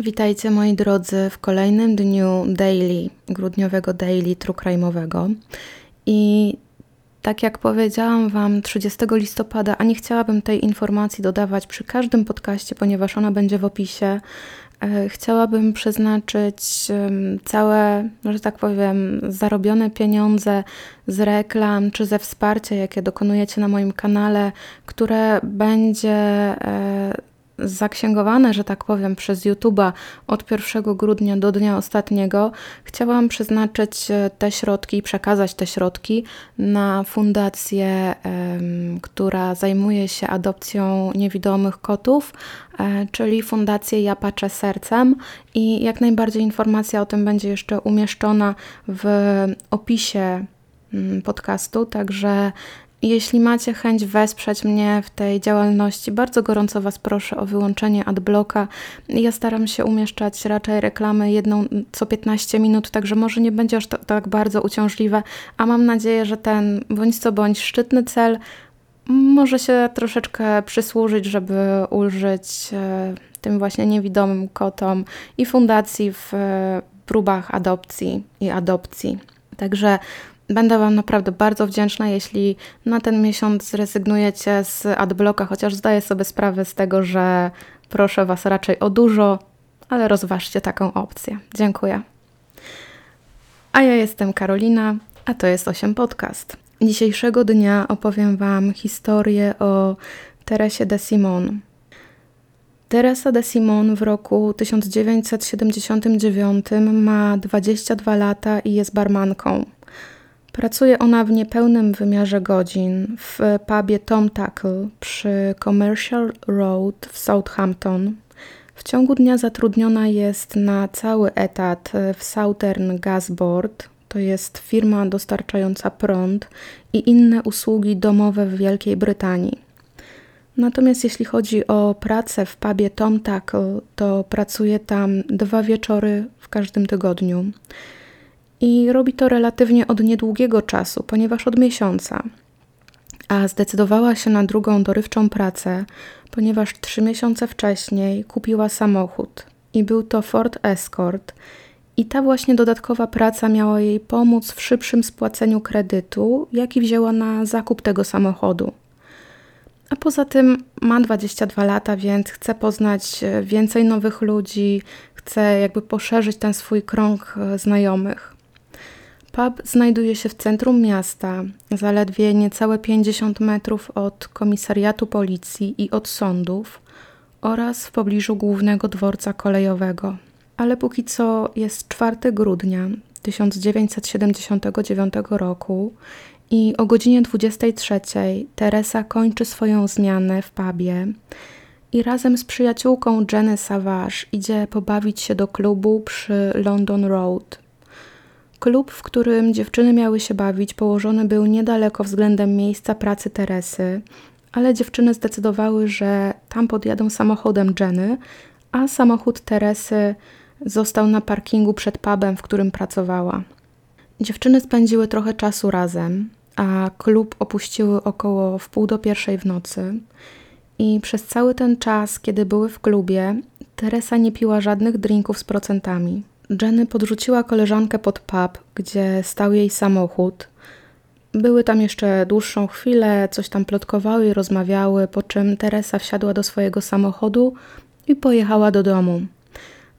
Witajcie moi drodzy w kolejnym dniu daily, grudniowego daily true crime'owego. I tak jak powiedziałam Wam 30 listopada, a nie chciałabym tej informacji dodawać przy każdym podcaście, ponieważ ona będzie w opisie, e, chciałabym przeznaczyć całe, że tak powiem, zarobione pieniądze z reklam czy ze wsparcia, jakie dokonujecie na moim kanale, które będzie e, zaksięgowane, że tak powiem, przez YouTube'a od 1 grudnia do dnia ostatniego, chciałam przeznaczyć e, te środki, przekazać te środki na fundację, która zajmuje się adopcją niewidomych kotów, e, czyli fundację Ja Patrzę Sercem i jak najbardziej informacja o tym będzie jeszcze umieszczona w opisie mm, podcastu, także jeśli macie chęć wesprzeć mnie w tej działalności, bardzo gorąco Was proszę o wyłączenie adblocka. Ja staram się umieszczać raczej reklamy jedną co 15 minut, także może nie będzie aż tak bardzo uciążliwe, a mam nadzieję, że ten bądź co bądź szczytny cel może się troszeczkę przysłużyć, żeby ulżyć e, tym właśnie niewidomym kotom i fundacji w e, próbach adopcji i adopcji. Także Będę Wam naprawdę bardzo wdzięczna, jeśli na ten miesiąc zrezygnujecie z adblocka, chociaż zdaję sobie sprawę z tego, że proszę Was raczej o dużo, ale rozważcie taką opcję. Dziękuję. A ja jestem Karolina, a to jest 8 Podcast. Dzisiejszego dnia opowiem Wam historię o Teresie de Simon. Teresa de Simon w roku 1979 ma 22 lata i jest barmanką. Pracuje ona w niepełnym wymiarze godzin w pubie Tom Tackle przy Commercial Road w Southampton. W ciągu dnia zatrudniona jest na cały etat w Southern Gas Board, to jest firma dostarczająca prąd i inne usługi domowe w Wielkiej Brytanii. Natomiast jeśli chodzi o pracę w pubie Tom Tackle, to pracuje tam dwa wieczory w każdym tygodniu. I robi to relatywnie od niedługiego czasu, ponieważ od miesiąca. A zdecydowała się na drugą dorywczą pracę, ponieważ trzy miesiące wcześniej kupiła samochód i był to Ford Escort. I ta właśnie dodatkowa praca miała jej pomóc w szybszym spłaceniu kredytu, jaki wzięła na zakup tego samochodu. A poza tym ma 22 lata, więc chce poznać więcej nowych ludzi, chce jakby poszerzyć ten swój krąg e, znajomych. Pub znajduje się w centrum miasta, zaledwie niecałe 50 metrów od komisariatu policji i od sądów oraz w pobliżu głównego dworca kolejowego. Ale póki co jest 4 grudnia 1979 roku i o godzinie 23 Teresa kończy swoją zmianę w pubie i razem z przyjaciółką Jenny Savage idzie pobawić się do klubu przy London Road Klub, w którym dziewczyny miały się bawić, położony był niedaleko względem miejsca pracy Teresy, ale dziewczyny zdecydowały, że tam podjadą samochodem Jenny, a samochód Teresy został na parkingu przed pubem, w którym pracowała. Dziewczyny spędziły trochę czasu razem, a klub opuściły około w pół do pierwszej w nocy. I przez cały ten czas, kiedy były w klubie, Teresa nie piła żadnych drinków z procentami. Jenny podrzuciła koleżankę pod pub, gdzie stał jej samochód. Były tam jeszcze dłuższą chwilę, coś tam plotkowały i rozmawiały, po czym Teresa wsiadła do swojego samochodu i pojechała do domu.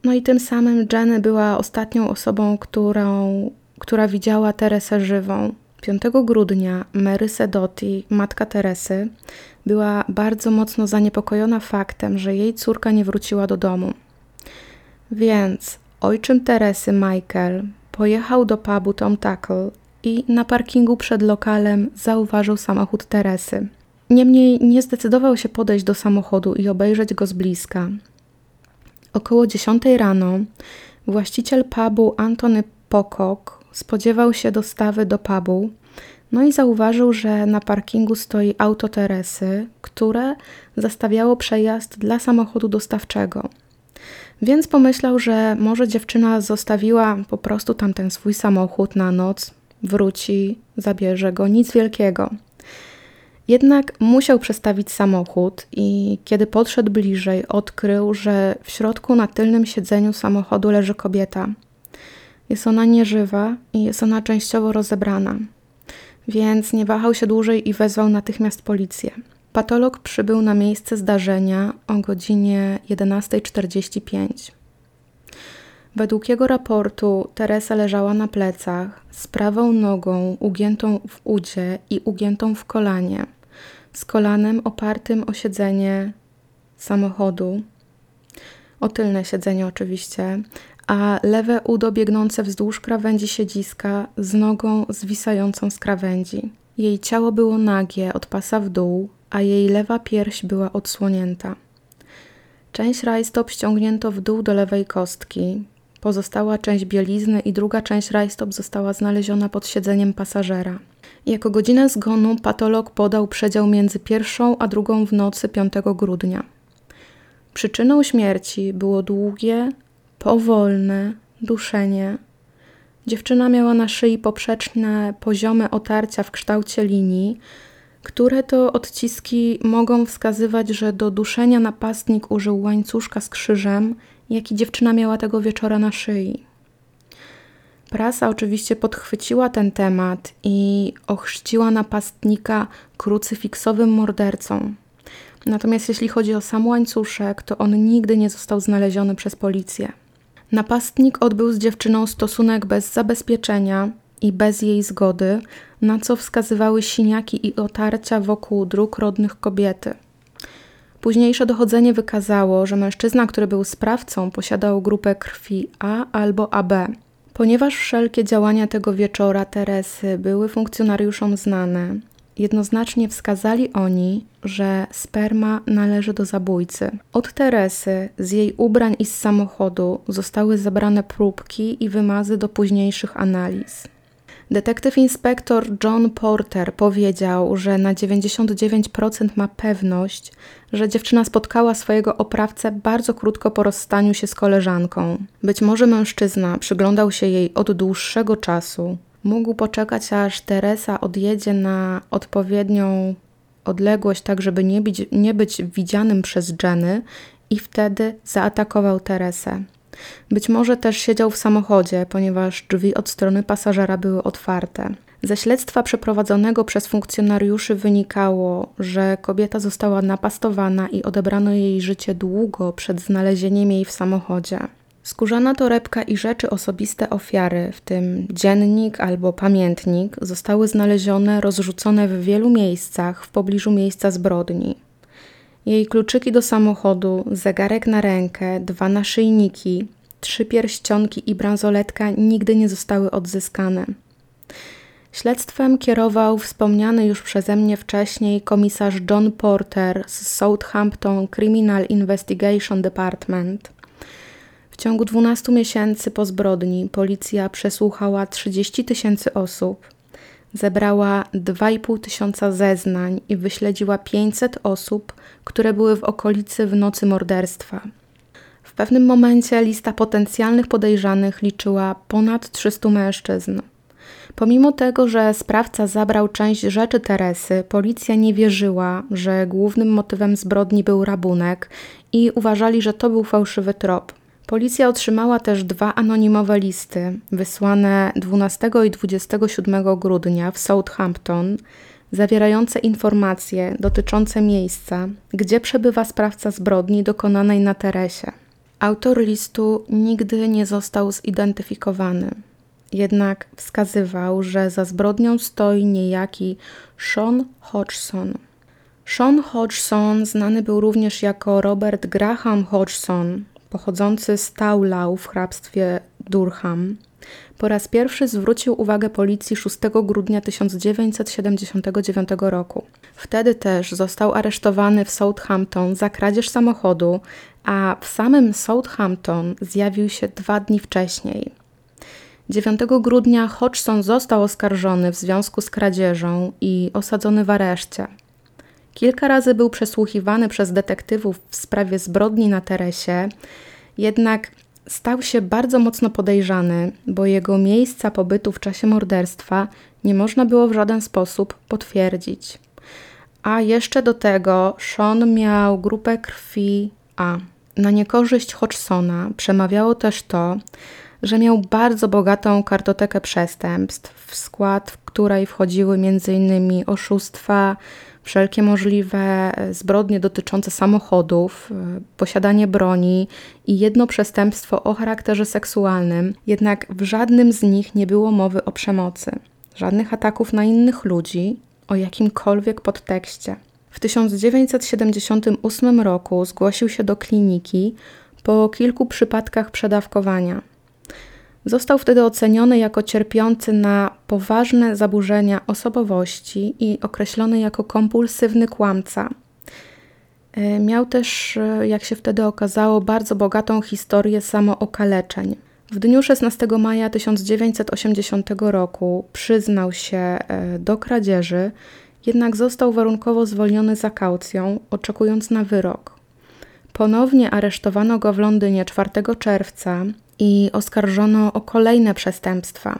No i tym samym Jenny była ostatnią osobą, którą, która widziała Teresę żywą. 5 grudnia Mary Sedotti, matka Teresy, była bardzo mocno zaniepokojona faktem, że jej córka nie wróciła do domu. Więc Ojczym Teresy, Michael, pojechał do pubu Tom Tackle i na parkingu przed lokalem zauważył samochód Teresy. Niemniej nie zdecydował się podejść do samochodu i obejrzeć go z bliska. Około 10 rano właściciel pubu Antony Pocock spodziewał się dostawy do pubu, no i zauważył, że na parkingu stoi auto Teresy, które zastawiało przejazd dla samochodu dostawczego. Więc pomyślał, że może dziewczyna zostawiła po prostu tamten swój samochód na noc, wróci, zabierze go, nic wielkiego. Jednak musiał przestawić samochód i kiedy podszedł bliżej, odkrył, że w środku na tylnym siedzeniu samochodu leży kobieta. Jest ona nieżywa i jest ona częściowo rozebrana, więc nie wahał się dłużej i wezwał natychmiast policję. Patolog przybył na miejsce zdarzenia o godzinie 11.45. Według jego raportu Teresa leżała na plecach z prawą nogą ugiętą w udzie i ugiętą w kolanie, z kolanem opartym o siedzenie samochodu, o tylne siedzenie oczywiście, a lewe udo biegnące wzdłuż krawędzi siedziska z nogą zwisającą z krawędzi. Jej ciało było nagie od pasa w dół, a jej lewa pierś była odsłonięta. Część rajstop ściągnięto w dół do lewej kostki. Pozostała część bielizny i druga część rajstop została znaleziona pod siedzeniem pasażera. Jako godzinę zgonu patolog podał przedział między pierwszą a drugą w nocy 5 grudnia. Przyczyną śmierci było długie, powolne duszenie. Dziewczyna miała na szyi poprzeczne, poziome otarcia w kształcie linii, które to odciski mogą wskazywać, że do duszenia napastnik użył łańcuszka z krzyżem, jaki dziewczyna miała tego wieczora na szyi. Prasa oczywiście podchwyciła ten temat i ochrzciła napastnika krucyfiksowym mordercą. Natomiast jeśli chodzi o sam łańcuszek, to on nigdy nie został znaleziony przez policję. Napastnik odbył z dziewczyną stosunek bez zabezpieczenia i bez jej zgody, na co wskazywały siniaki i otarcia wokół dróg rodnych kobiety. Późniejsze dochodzenie wykazało, że mężczyzna, który był sprawcą, posiadał grupę krwi A albo AB. Ponieważ wszelkie działania tego wieczora Teresy były funkcjonariuszom znane, jednoznacznie wskazali oni, że sperma należy do zabójcy. Od Teresy, z jej ubrań i z samochodu zostały zabrane próbki i wymazy do późniejszych analiz. Detektyw inspektor John Porter powiedział, że na 99% ma pewność, że dziewczyna spotkała swojego oprawcę bardzo krótko po rozstaniu się z koleżanką. Być może mężczyzna przyglądał się jej od dłuższego czasu. Mógł poczekać, aż Teresa odjedzie na odpowiednią odległość, tak żeby nie być, nie być widzianym przez Jenny, i wtedy zaatakował Teresę. Być może też siedział w samochodzie, ponieważ drzwi od strony pasażera były otwarte. Ze śledztwa przeprowadzonego przez funkcjonariuszy wynikało, że kobieta została napastowana i odebrano jej życie długo przed znalezieniem jej w samochodzie. Skórzana torebka i rzeczy osobiste ofiary, w tym dziennik albo pamiętnik, zostały znalezione rozrzucone w wielu miejscach w pobliżu miejsca zbrodni. Jej kluczyki do samochodu, zegarek na rękę, dwa naszyjniki, trzy pierścionki i bransoletka nigdy nie zostały odzyskane. Śledztwem kierował wspomniany już przeze mnie wcześniej komisarz John Porter z Southampton Criminal Investigation Department. W ciągu 12 miesięcy po zbrodni policja przesłuchała 30 tysięcy osób, zebrała 2,5 tysiąca zeznań i wyśledziła 500 osób, które były w okolicy w nocy morderstwa. W pewnym momencie lista potencjalnych podejrzanych liczyła ponad 300 mężczyzn. Pomimo tego, że sprawca zabrał część rzeczy Teresy, policja nie wierzyła, że głównym motywem zbrodni był rabunek i uważali, że to był fałszywy trop. Policja otrzymała też dwa anonimowe listy wysłane 12 i 27 grudnia w Southampton, zawierające informacje dotyczące miejsca, gdzie przebywa sprawca zbrodni dokonanej na Teresie. Autor listu nigdy nie został zidentyfikowany, jednak wskazywał, że za zbrodnią stoi niejaki Sean Hodgson. Sean Hodgson znany był również jako Robert Graham Hodgson, pochodzący z Taulau w hrabstwie Durham, po raz pierwszy zwrócił uwagę policji 6 grudnia 1979 roku. Wtedy też został aresztowany w Southampton za kradzież samochodu, a w samym Southampton zjawił się dwa dni wcześniej. 9 grudnia Hodgson został oskarżony w związku z kradzieżą i osadzony w areszcie. Kilka razy był przesłuchiwany przez detektywów w sprawie zbrodni na Teresie, jednak stał się bardzo mocno podejrzany, bo jego miejsca pobytu w czasie morderstwa nie można było w żaden sposób potwierdzić. A jeszcze do tego Sean miał grupę krwi A. Na niekorzyść Hodgsona przemawiało też to, że miał bardzo bogatą kartotekę przestępstw, w skład w której wchodziły m.in. oszustwa, wszelkie możliwe zbrodnie dotyczące samochodów, posiadanie broni i jedno przestępstwo o charakterze seksualnym, jednak w żadnym z nich nie było mowy o przemocy, żadnych ataków na innych ludzi o jakimkolwiek podtekście. W 1978 roku zgłosił się do kliniki po kilku przypadkach przedawkowania. Został wtedy oceniony jako cierpiący na poważne zaburzenia osobowości i określony jako kompulsywny kłamca. E, miał też, e, jak się wtedy okazało, bardzo bogatą historię samookaleczeń. W dniu 16 maja 1980 roku przyznał się e, do kradzieży, jednak został warunkowo zwolniony za kaucją, oczekując na wyrok. Ponownie aresztowano go w Londynie 4 czerwca i oskarżono o kolejne przestępstwa.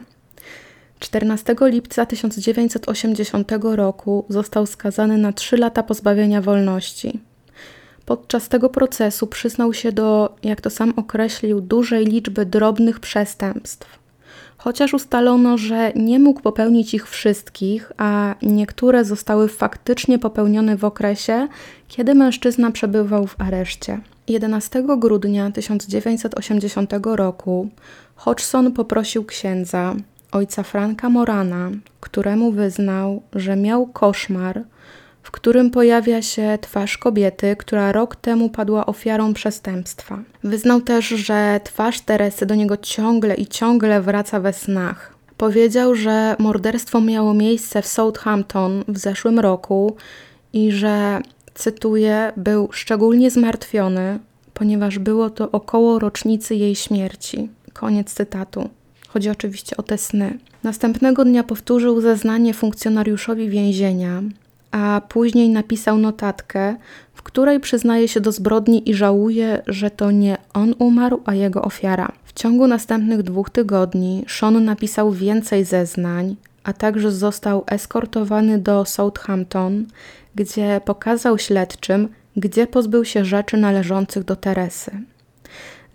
14 lipca 1980 roku został skazany na 3 lata pozbawienia wolności. Podczas tego procesu przyznał się do, jak to sam określił, dużej liczby drobnych przestępstw. Chociaż ustalono, że nie mógł popełnić ich wszystkich, a niektóre zostały faktycznie popełnione w okresie, kiedy mężczyzna przebywał w areszcie. 11 grudnia 1980 roku Hodgson poprosił księdza, ojca Franka Morana, któremu wyznał, że miał koszmar, w którym pojawia się twarz kobiety, która rok temu padła ofiarą przestępstwa. Wyznał też, że twarz Teresy do niego ciągle i ciągle wraca we snach. Powiedział, że morderstwo miało miejsce w Southampton w zeszłym roku i że cytuję, był szczególnie zmartwiony, ponieważ było to około rocznicy jej śmierci. Koniec cytatu. Chodzi oczywiście o te sny. Następnego dnia powtórzył zeznanie funkcjonariuszowi więzienia, a później napisał notatkę, w której przyznaje się do zbrodni i żałuje, że to nie on umarł, a jego ofiara. W ciągu następnych dwóch tygodni Sean napisał więcej zeznań, a także został eskortowany do Southampton, gdzie pokazał śledczym, gdzie pozbył się rzeczy należących do Teresy.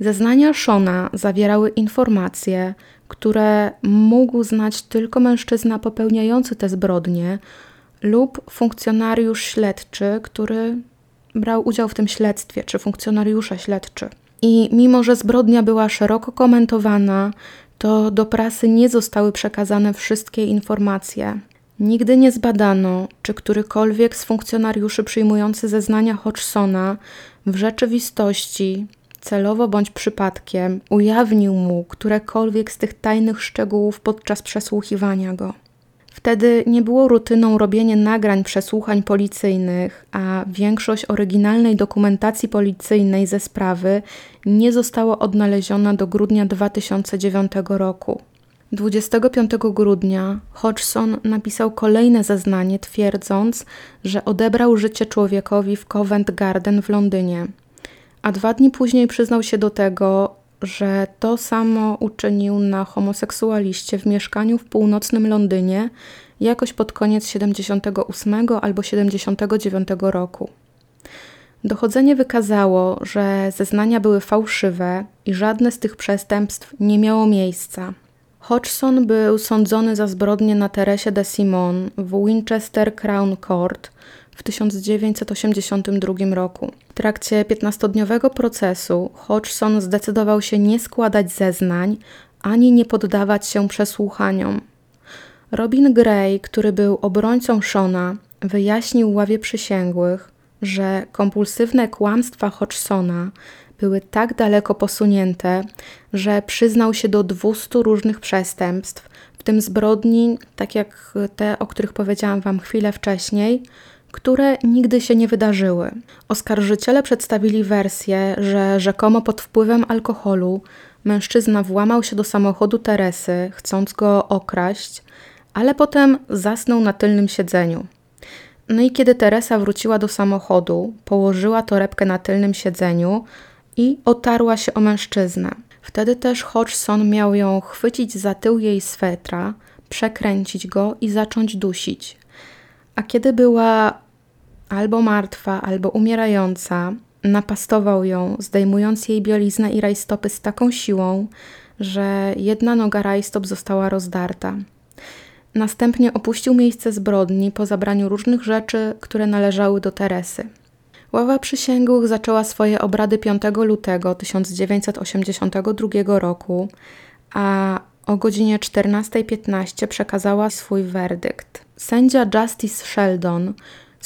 Zeznania Shona zawierały informacje, które mógł znać tylko mężczyzna popełniający te zbrodnie lub funkcjonariusz śledczy, który brał udział w tym śledztwie, czy funkcjonariusze śledczy. I mimo, że zbrodnia była szeroko komentowana, to do prasy nie zostały przekazane wszystkie informacje. Nigdy nie zbadano, czy którykolwiek z funkcjonariuszy przyjmujący zeznania Hodgsona w rzeczywistości, celowo bądź przypadkiem, ujawnił mu którekolwiek z tych tajnych szczegółów podczas przesłuchiwania go. Wtedy nie było rutyną robienie nagrań przesłuchań policyjnych, a większość oryginalnej dokumentacji policyjnej ze sprawy nie została odnaleziona do grudnia 2009 roku. 25 grudnia Hodgson napisał kolejne zeznanie, twierdząc, że odebrał życie człowiekowi w Covent Garden w Londynie, a dwa dni później przyznał się do tego, że to samo uczynił na homoseksualiście w mieszkaniu w północnym Londynie jakoś pod koniec 78 albo 79 roku. Dochodzenie wykazało, że zeznania były fałszywe i żadne z tych przestępstw nie miało miejsca. Hodgson był sądzony za zbrodnię na Teresie de Simon w Winchester Crown Court w 1982 roku. W trakcie 15-dniowego procesu Hodgson zdecydował się nie składać zeznań ani nie poddawać się przesłuchaniom. Robin Gray, który był obrońcą Shona, wyjaśnił ławie przysięgłych, że kompulsywne kłamstwa Hodgsona były tak daleko posunięte, że przyznał się do 200 różnych przestępstw, w tym zbrodni, tak jak te, o których powiedziałam Wam chwilę wcześniej, które nigdy się nie wydarzyły. Oskarżyciele przedstawili wersję, że rzekomo pod wpływem alkoholu mężczyzna włamał się do samochodu Teresy, chcąc go okraść, ale potem zasnął na tylnym siedzeniu. No i kiedy Teresa wróciła do samochodu, położyła torebkę na tylnym siedzeniu i otarła się o mężczyznę. Wtedy też Hodgson miał ją chwycić za tył jej swetra, przekręcić go i zacząć dusić. A kiedy była albo martwa, albo umierająca, napastował ją, zdejmując jej bieliznę i rajstopy z taką siłą, że jedna noga rajstop została rozdarta. Następnie opuścił miejsce zbrodni po zabraniu różnych rzeczy, które należały do Teresy. Ława przysięgłych zaczęła swoje obrady 5 lutego 1982 roku, a o godzinie 14.15 przekazała swój werdykt. Sędzia Justice Sheldon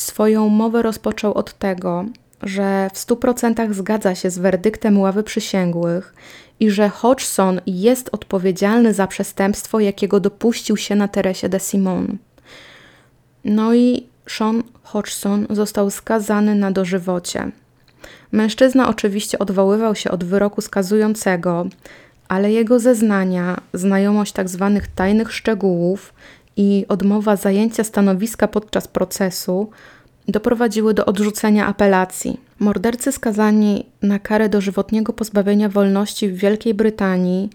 swoją mowę rozpoczął od tego, że w 100% zgadza się z werdyktem ławy przysięgłych i że Hodgson jest odpowiedzialny za przestępstwo, jakiego dopuścił się na Teresie de Simon. No i Sean Hodgson został skazany na dożywocie. Mężczyzna oczywiście odwoływał się od wyroku skazującego, ale jego zeznania, znajomość tzw. Tak tajnych szczegółów i odmowa zajęcia stanowiska podczas procesu doprowadziły do odrzucenia apelacji. Mordercy skazani na karę dożywotniego pozbawienia wolności w Wielkiej Brytanii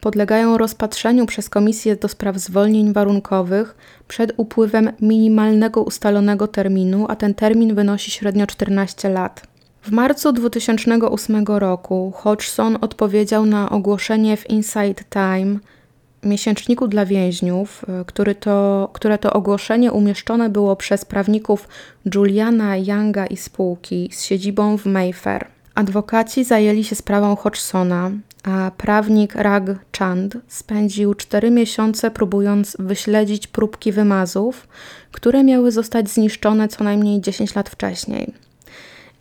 podlegają rozpatrzeniu przez Komisję do Spraw Zwolnień Warunkowych przed upływem minimalnego ustalonego terminu, a ten termin wynosi średnio 14 lat. W marcu 2008 roku Hodgson odpowiedział na ogłoszenie w Inside Time, miesięczniku dla więźniów, e, który to, które to ogłoszenie umieszczone było przez prawników Juliana Younga i spółki z siedzibą w Mayfair. Adwokaci zajęli się sprawą Hodgsona, a prawnik Rag Chand spędził cztery miesiące próbując wyśledzić próbki wymazów, które miały zostać zniszczone co najmniej 10 lat wcześniej.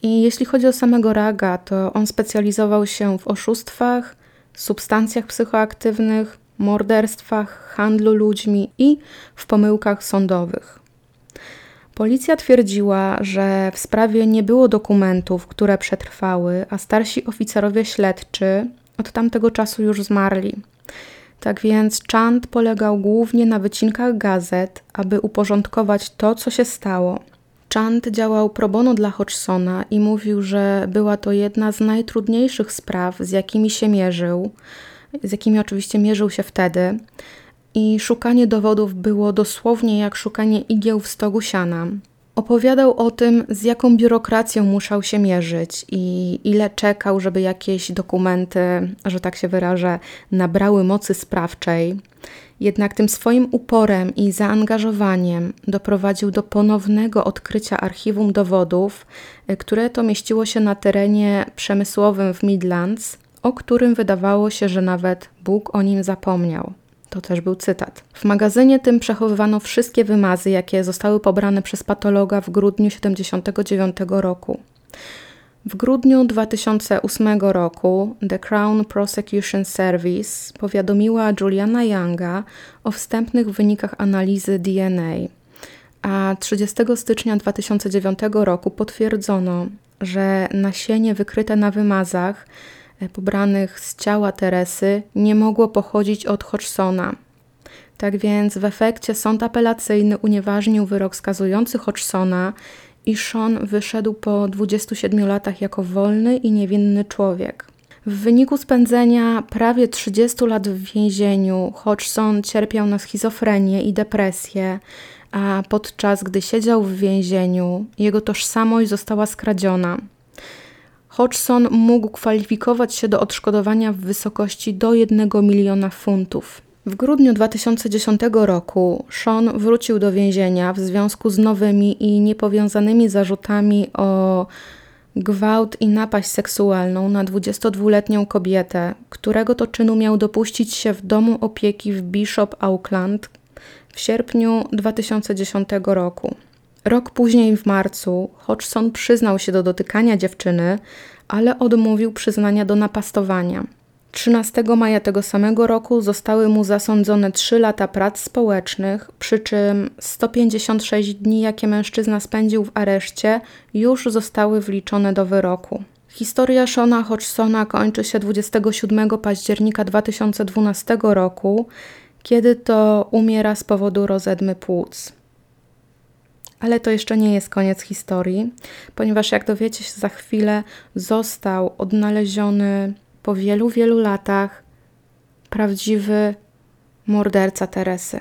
I jeśli chodzi o samego Raga, to on specjalizował się w oszustwach, substancjach psychoaktywnych, morderstwach, handlu ludźmi i w pomyłkach sądowych. Policja twierdziła, że w sprawie nie było dokumentów, które przetrwały, a starsi oficerowie śledczy od tamtego czasu już zmarli. Tak więc Chand polegał głównie na wycinkach gazet, aby uporządkować to, co się stało. Chand działał pro bono dla Hodgsona i mówił, że była to jedna z najtrudniejszych spraw, z jakimi się mierzył, z jakimi oczywiście mierzył się wtedy. I szukanie dowodów było dosłownie jak szukanie igieł w stogu siana. Opowiadał o tym, z jaką biurokracją musiał się mierzyć i ile czekał, żeby jakieś dokumenty, że tak się wyrażę, nabrały mocy sprawczej. Jednak tym swoim uporem i zaangażowaniem doprowadził do ponownego odkrycia archiwum dowodów, które to mieściło się na terenie przemysłowym w Midlands, o którym wydawało się, że nawet Bóg o nim zapomniał. To też był cytat. W magazynie tym przechowywano wszystkie wymazy, jakie zostały pobrane przez patologa w grudniu 1979 roku. W grudniu 2008 roku The Crown Prosecution Service powiadomiła Juliana Younga o wstępnych wynikach analizy DNA, a 30 stycznia 2009 roku potwierdzono, że nasienie wykryte na wymazach pobranych z ciała Teresy nie mogło pochodzić od Hodgsona. Tak więc w efekcie sąd apelacyjny unieważnił wyrok skazujący Hodgsona i Sean wyszedł po 27 latach jako wolny i niewinny człowiek. W wyniku spędzenia prawie 30 lat w więzieniu Hodgson cierpiał na schizofrenię i depresję, a podczas gdy siedział w więzieniu, jego tożsamość została skradziona. Hodgson mógł kwalifikować się do odszkodowania w wysokości do 1 miliona funtów. W grudniu 2010 roku Sean wrócił do więzienia w związku z nowymi i niepowiązanymi zarzutami o gwałt i napaść seksualną na 22-letnią kobietę, którego to czynu miał dopuścić się w domu opieki w Bishop Auckland w sierpniu 2010 roku. Rok później, w marcu, Hodgson przyznał się do dotykania dziewczyny, ale odmówił przyznania do napastowania. 13 maja tego samego roku zostały mu zasądzone 3 lata prac społecznych, przy czym 156 dni, jakie mężczyzna spędził w areszcie, już zostały wliczone do wyroku. Historia Shona Hodgsona kończy się 27 października 2012 roku, kiedy to umiera z powodu rozedmy płuc. Ale to jeszcze nie jest koniec historii, ponieważ jak dowiecie się za chwilę, został odnaleziony po wielu, wielu latach prawdziwy morderca Teresy.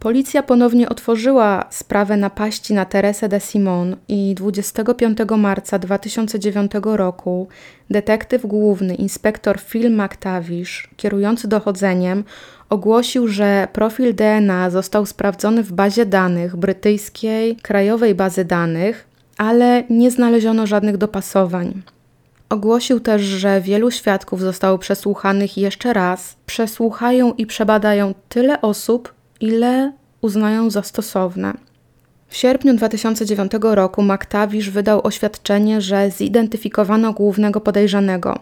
Policja ponownie otworzyła sprawę napaści na Teresę de Simon i 25 marca 2009 roku detektyw główny inspektor Phil McTavish, kierujący dochodzeniem, ogłosił, że profil DNA został sprawdzony w bazie danych brytyjskiej Krajowej Bazy Danych, ale nie znaleziono żadnych dopasowań. Ogłosił też, że wielu świadków zostało przesłuchanych jeszcze raz. Przesłuchają i przebadają tyle osób, ile uznają za stosowne. W sierpniu 2009 roku McTavish wydał oświadczenie, że zidentyfikowano głównego podejrzanego.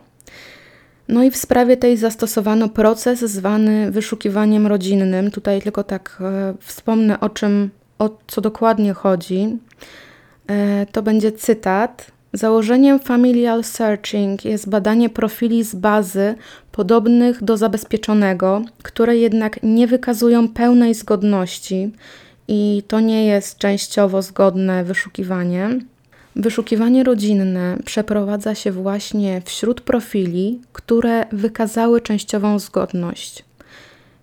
No i w sprawie tej zastosowano proces zwany wyszukiwaniem rodzinnym. Tutaj tylko tak e, wspomnę o czym, o co dokładnie chodzi. E, to będzie cytat. Założeniem Familial Searching jest badanie profili z bazy podobnych do zabezpieczonego, które jednak nie wykazują pełnej zgodności i to nie jest częściowo zgodne wyszukiwanie. Wyszukiwanie rodzinne przeprowadza się właśnie wśród profili, które wykazały częściową zgodność.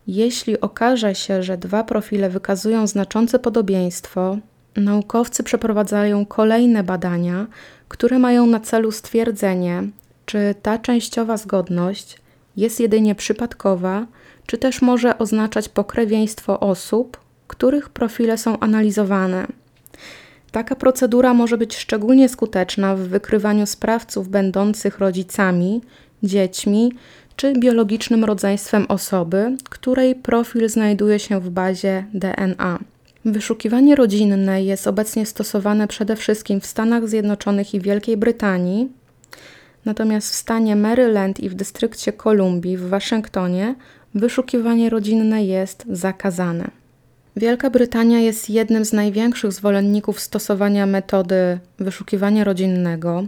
Jeśli okaże się, że dwa profile wykazują znaczące podobieństwo, naukowcy przeprowadzają kolejne badania, które mają na celu stwierdzenie, czy ta częściowa zgodność jest jedynie przypadkowa, czy też może oznaczać pokrewieństwo osób, których profile są analizowane. Taka procedura może być szczególnie skuteczna w wykrywaniu sprawców będących rodzicami, dziećmi czy biologicznym rodzeństwem osoby, której profil znajduje się w bazie DNA. Wyszukiwanie rodzinne jest obecnie stosowane przede wszystkim w Stanach Zjednoczonych i Wielkiej Brytanii, natomiast w stanie Maryland i w dystrykcie Kolumbii w Waszyngtonie wyszukiwanie rodzinne jest zakazane. Wielka Brytania jest jednym z największych zwolenników stosowania metody wyszukiwania rodzinnego.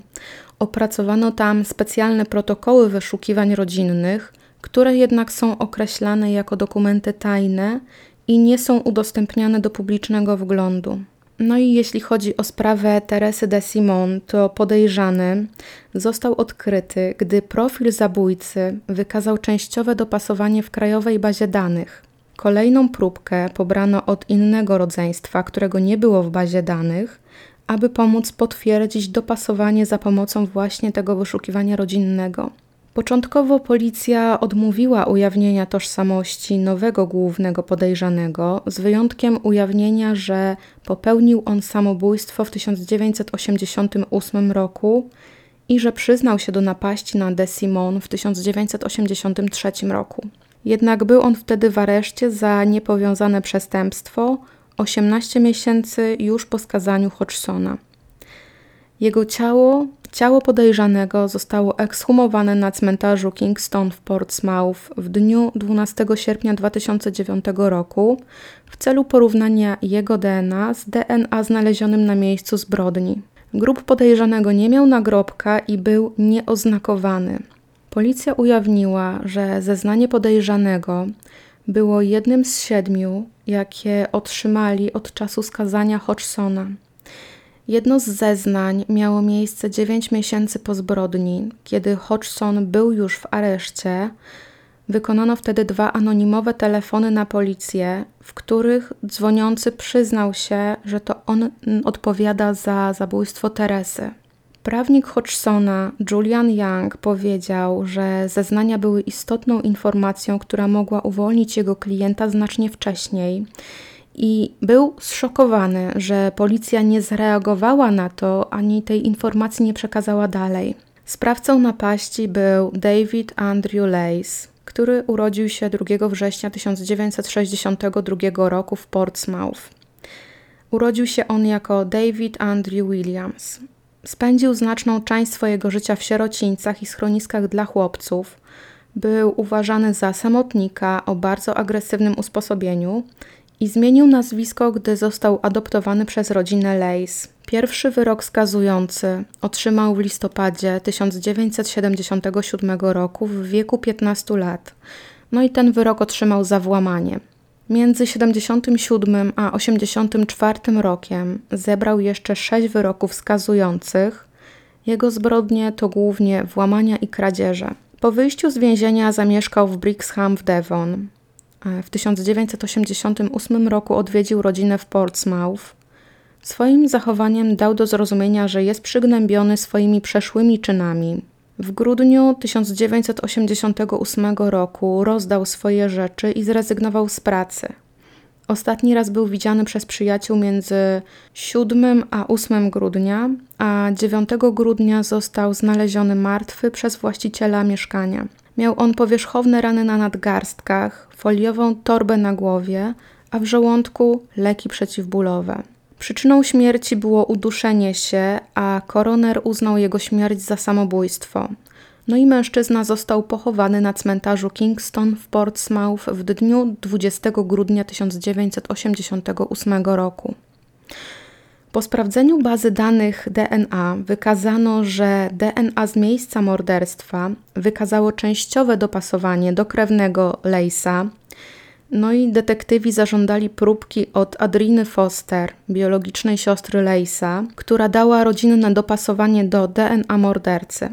Opracowano tam specjalne protokoły wyszukiwań rodzinnych, które jednak są określane jako dokumenty tajne i nie są udostępniane do publicznego wglądu. No i jeśli chodzi o sprawę Teresy de Simon, to podejrzany został odkryty, gdy profil zabójcy wykazał częściowe dopasowanie w krajowej bazie danych. Kolejną próbkę pobrano od innego rodzeństwa, którego nie było w bazie danych, aby pomóc potwierdzić dopasowanie za pomocą właśnie tego wyszukiwania rodzinnego. Początkowo policja odmówiła ujawnienia tożsamości nowego głównego podejrzanego, z wyjątkiem ujawnienia, że popełnił on samobójstwo w 1988 roku i że przyznał się do napaści na De Simon w 1983 roku. Jednak był on wtedy w areszcie za niepowiązane przestępstwo 18 miesięcy już po skazaniu Hodgsona. Jego ciało, ciało podejrzanego zostało ekshumowane na cmentarzu Kingston w Portsmouth w dniu 12 sierpnia 2009 roku w celu porównania jego DNA z DNA znalezionym na miejscu zbrodni. Grup podejrzanego nie miał nagrobka i był nieoznakowany. Policja ujawniła, że zeznanie podejrzanego było jednym z siedmiu, jakie otrzymali od czasu skazania Hodgsona. Jedno z zeznań miało miejsce 9 miesięcy po zbrodni, kiedy Hodgson był już w areszcie. Wykonano wtedy dwa anonimowe telefony na policję, w których dzwoniący przyznał się, że to on odpowiada za zabójstwo Teresy. Prawnik Hodgsona, Julian Young, powiedział, że zeznania były istotną informacją, która mogła uwolnić jego klienta znacznie wcześniej. I był zszokowany, że policja nie zareagowała na to ani tej informacji nie przekazała dalej. Sprawcą napaści był David Andrew Lace, który urodził się 2 września 1962 roku w Portsmouth. Urodził się on jako David Andrew Williams. Spędził znaczną część swojego życia w sierocińcach i schroniskach dla chłopców. Był uważany za samotnika o bardzo agresywnym usposobieniu i zmienił nazwisko, gdy został adoptowany przez rodzinę Lace. Pierwszy wyrok skazujący otrzymał w listopadzie 1977 roku w wieku 15 lat. No i ten wyrok otrzymał za włamanie. Między 77 a 84 rokiem zebrał jeszcze sześć wyroków skazujących. Jego zbrodnie to głównie włamania i kradzieże. Po wyjściu z więzienia zamieszkał w Brixham w Devon. e, w 1988 roku odwiedził rodzinę w Portsmouth. Swoim zachowaniem dał do zrozumienia, że jest przygnębiony swoimi przeszłymi czynami. W grudniu 1988 roku rozdał swoje rzeczy i zrezygnował z pracy. Ostatni raz był widziany przez przyjaciół między 7 a 8 grudnia, a 9 grudnia został znaleziony martwy przez właściciela mieszkania. Miał on powierzchowne rany na nadgarstkach, foliową torbę na głowie, a w żołądku leki przeciwbólowe. Przyczyną śmierci było uduszenie się, a koroner uznał jego śmierć za samobójstwo. No i mężczyzna został pochowany na cmentarzu Kingston w Portsmouth w dniu 20 grudnia 1988 roku. Po sprawdzeniu bazy danych DNA wykazano, że DNA z miejsca morderstwa wykazało częściowe dopasowanie do krewnego Lejsa. No i detektywi zażądali próbki od Adriny Foster, biologicznej siostry Lejsa, która dała rodzinne dopasowanie do DNA mordercy.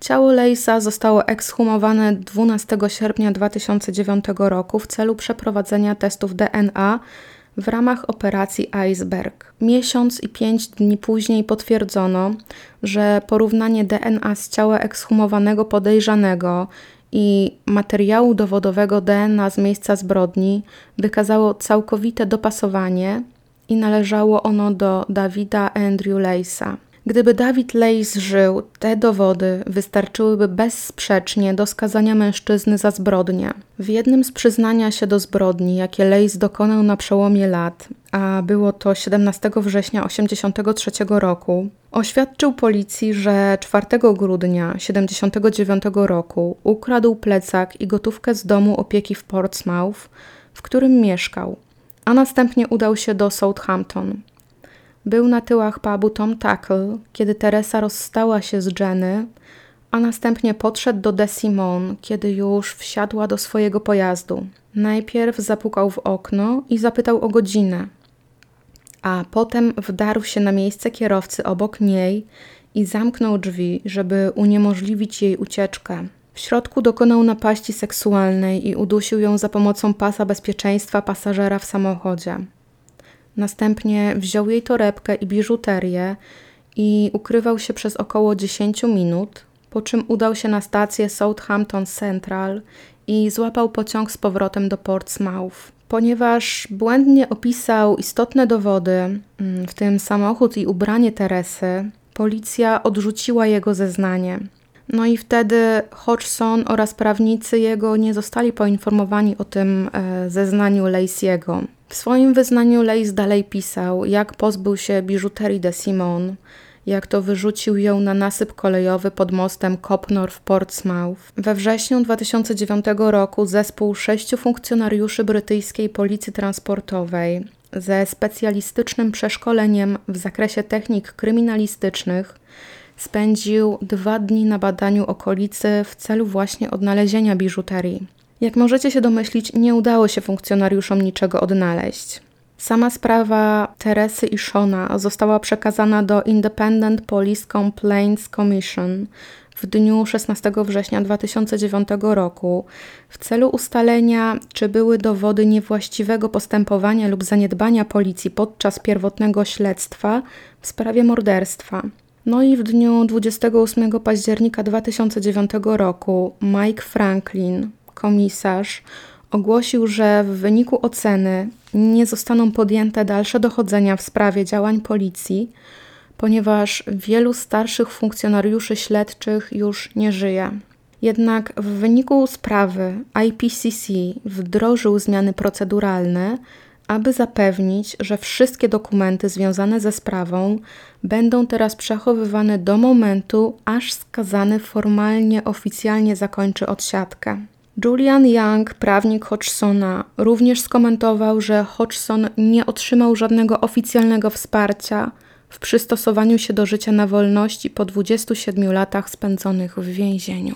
Ciało Lejsa zostało ekshumowane 12 sierpnia 2009 roku w celu przeprowadzenia testów DNA w ramach operacji Iceberg. Miesiąc i pięć dni później potwierdzono, że porównanie DNA z ciała ekshumowanego podejrzanego i materiału dowodowego DNA z miejsca zbrodni wykazało całkowite dopasowanie i należało ono do Dawida Andrew Lacey'a. Gdyby Dawid Lejs żył, te dowody wystarczyłyby bezsprzecznie do skazania mężczyzny za zbrodnię. W jednym z przyznania się do zbrodni, jakie Lejs dokonał na przełomie lat, a było to 17 września 1983 roku, oświadczył policji, że 4 grudnia 1979 roku ukradł plecak i gotówkę z domu opieki w Portsmouth, w którym mieszkał, a następnie udał się do Southampton. Był na tyłach pubu Tom Tackle, kiedy Teresa rozstała się z Jenny, a następnie podszedł do De Simon, kiedy już wsiadła do swojego pojazdu. Najpierw zapukał w okno i zapytał o godzinę, a potem wdarł się na miejsce kierowcy obok niej i zamknął drzwi, żeby uniemożliwić jej ucieczkę. W środku dokonał napaści seksualnej i udusił ją za pomocą pasa bezpieczeństwa pasażera w samochodzie. Następnie wziął jej torebkę i biżuterię i ukrywał się przez około 10 minut, po czym udał się na stację Southampton Central i złapał pociąg z powrotem do Portsmouth. Ponieważ błędnie opisał istotne dowody, mm, w tym samochód i ubranie Teresy, policja odrzuciła jego zeznanie. No i wtedy Hodgson oraz prawnicy jego nie zostali poinformowani o tym e, zeznaniu Lacey'ego. W swoim wyznaniu Lace dalej pisał, jak pozbył się biżuterii de Simon, jak to wyrzucił ją na nasyp kolejowy pod mostem Copnor w Portsmouth. We wrześniu 2009 roku zespół sześciu funkcjonariuszy brytyjskiej policji transportowej ze specjalistycznym przeszkoleniem w zakresie technik kryminalistycznych spędził dwa dni na badaniu okolicy w celu właśnie odnalezienia biżuterii. Jak możecie się domyślić, nie udało się funkcjonariuszom niczego odnaleźć. Sama sprawa Teresy i Shona została przekazana do Independent Police Complaints Commission w dniu 16 września 2009 roku w celu ustalenia, czy były dowody niewłaściwego postępowania lub zaniedbania policji podczas pierwotnego śledztwa w sprawie morderstwa. No i w dniu 28 października 2009 roku Mike Franklin, komisarz, ogłosił, że w wyniku oceny nie zostaną podjęte dalsze dochodzenia w sprawie działań policji, ponieważ wielu starszych funkcjonariuszy śledczych już nie żyje. Jednak w wyniku sprawy IPCC wdrożył zmiany proceduralne, aby zapewnić, że wszystkie dokumenty związane ze sprawą będą teraz przechowywane do momentu, aż skazany formalnie oficjalnie zakończy odsiadkę. Julian Young, prawnik Hodgsona, również skomentował, że Hodgson nie otrzymał żadnego oficjalnego wsparcia w przystosowaniu się do życia na wolności po 27 latach spędzonych w więzieniu.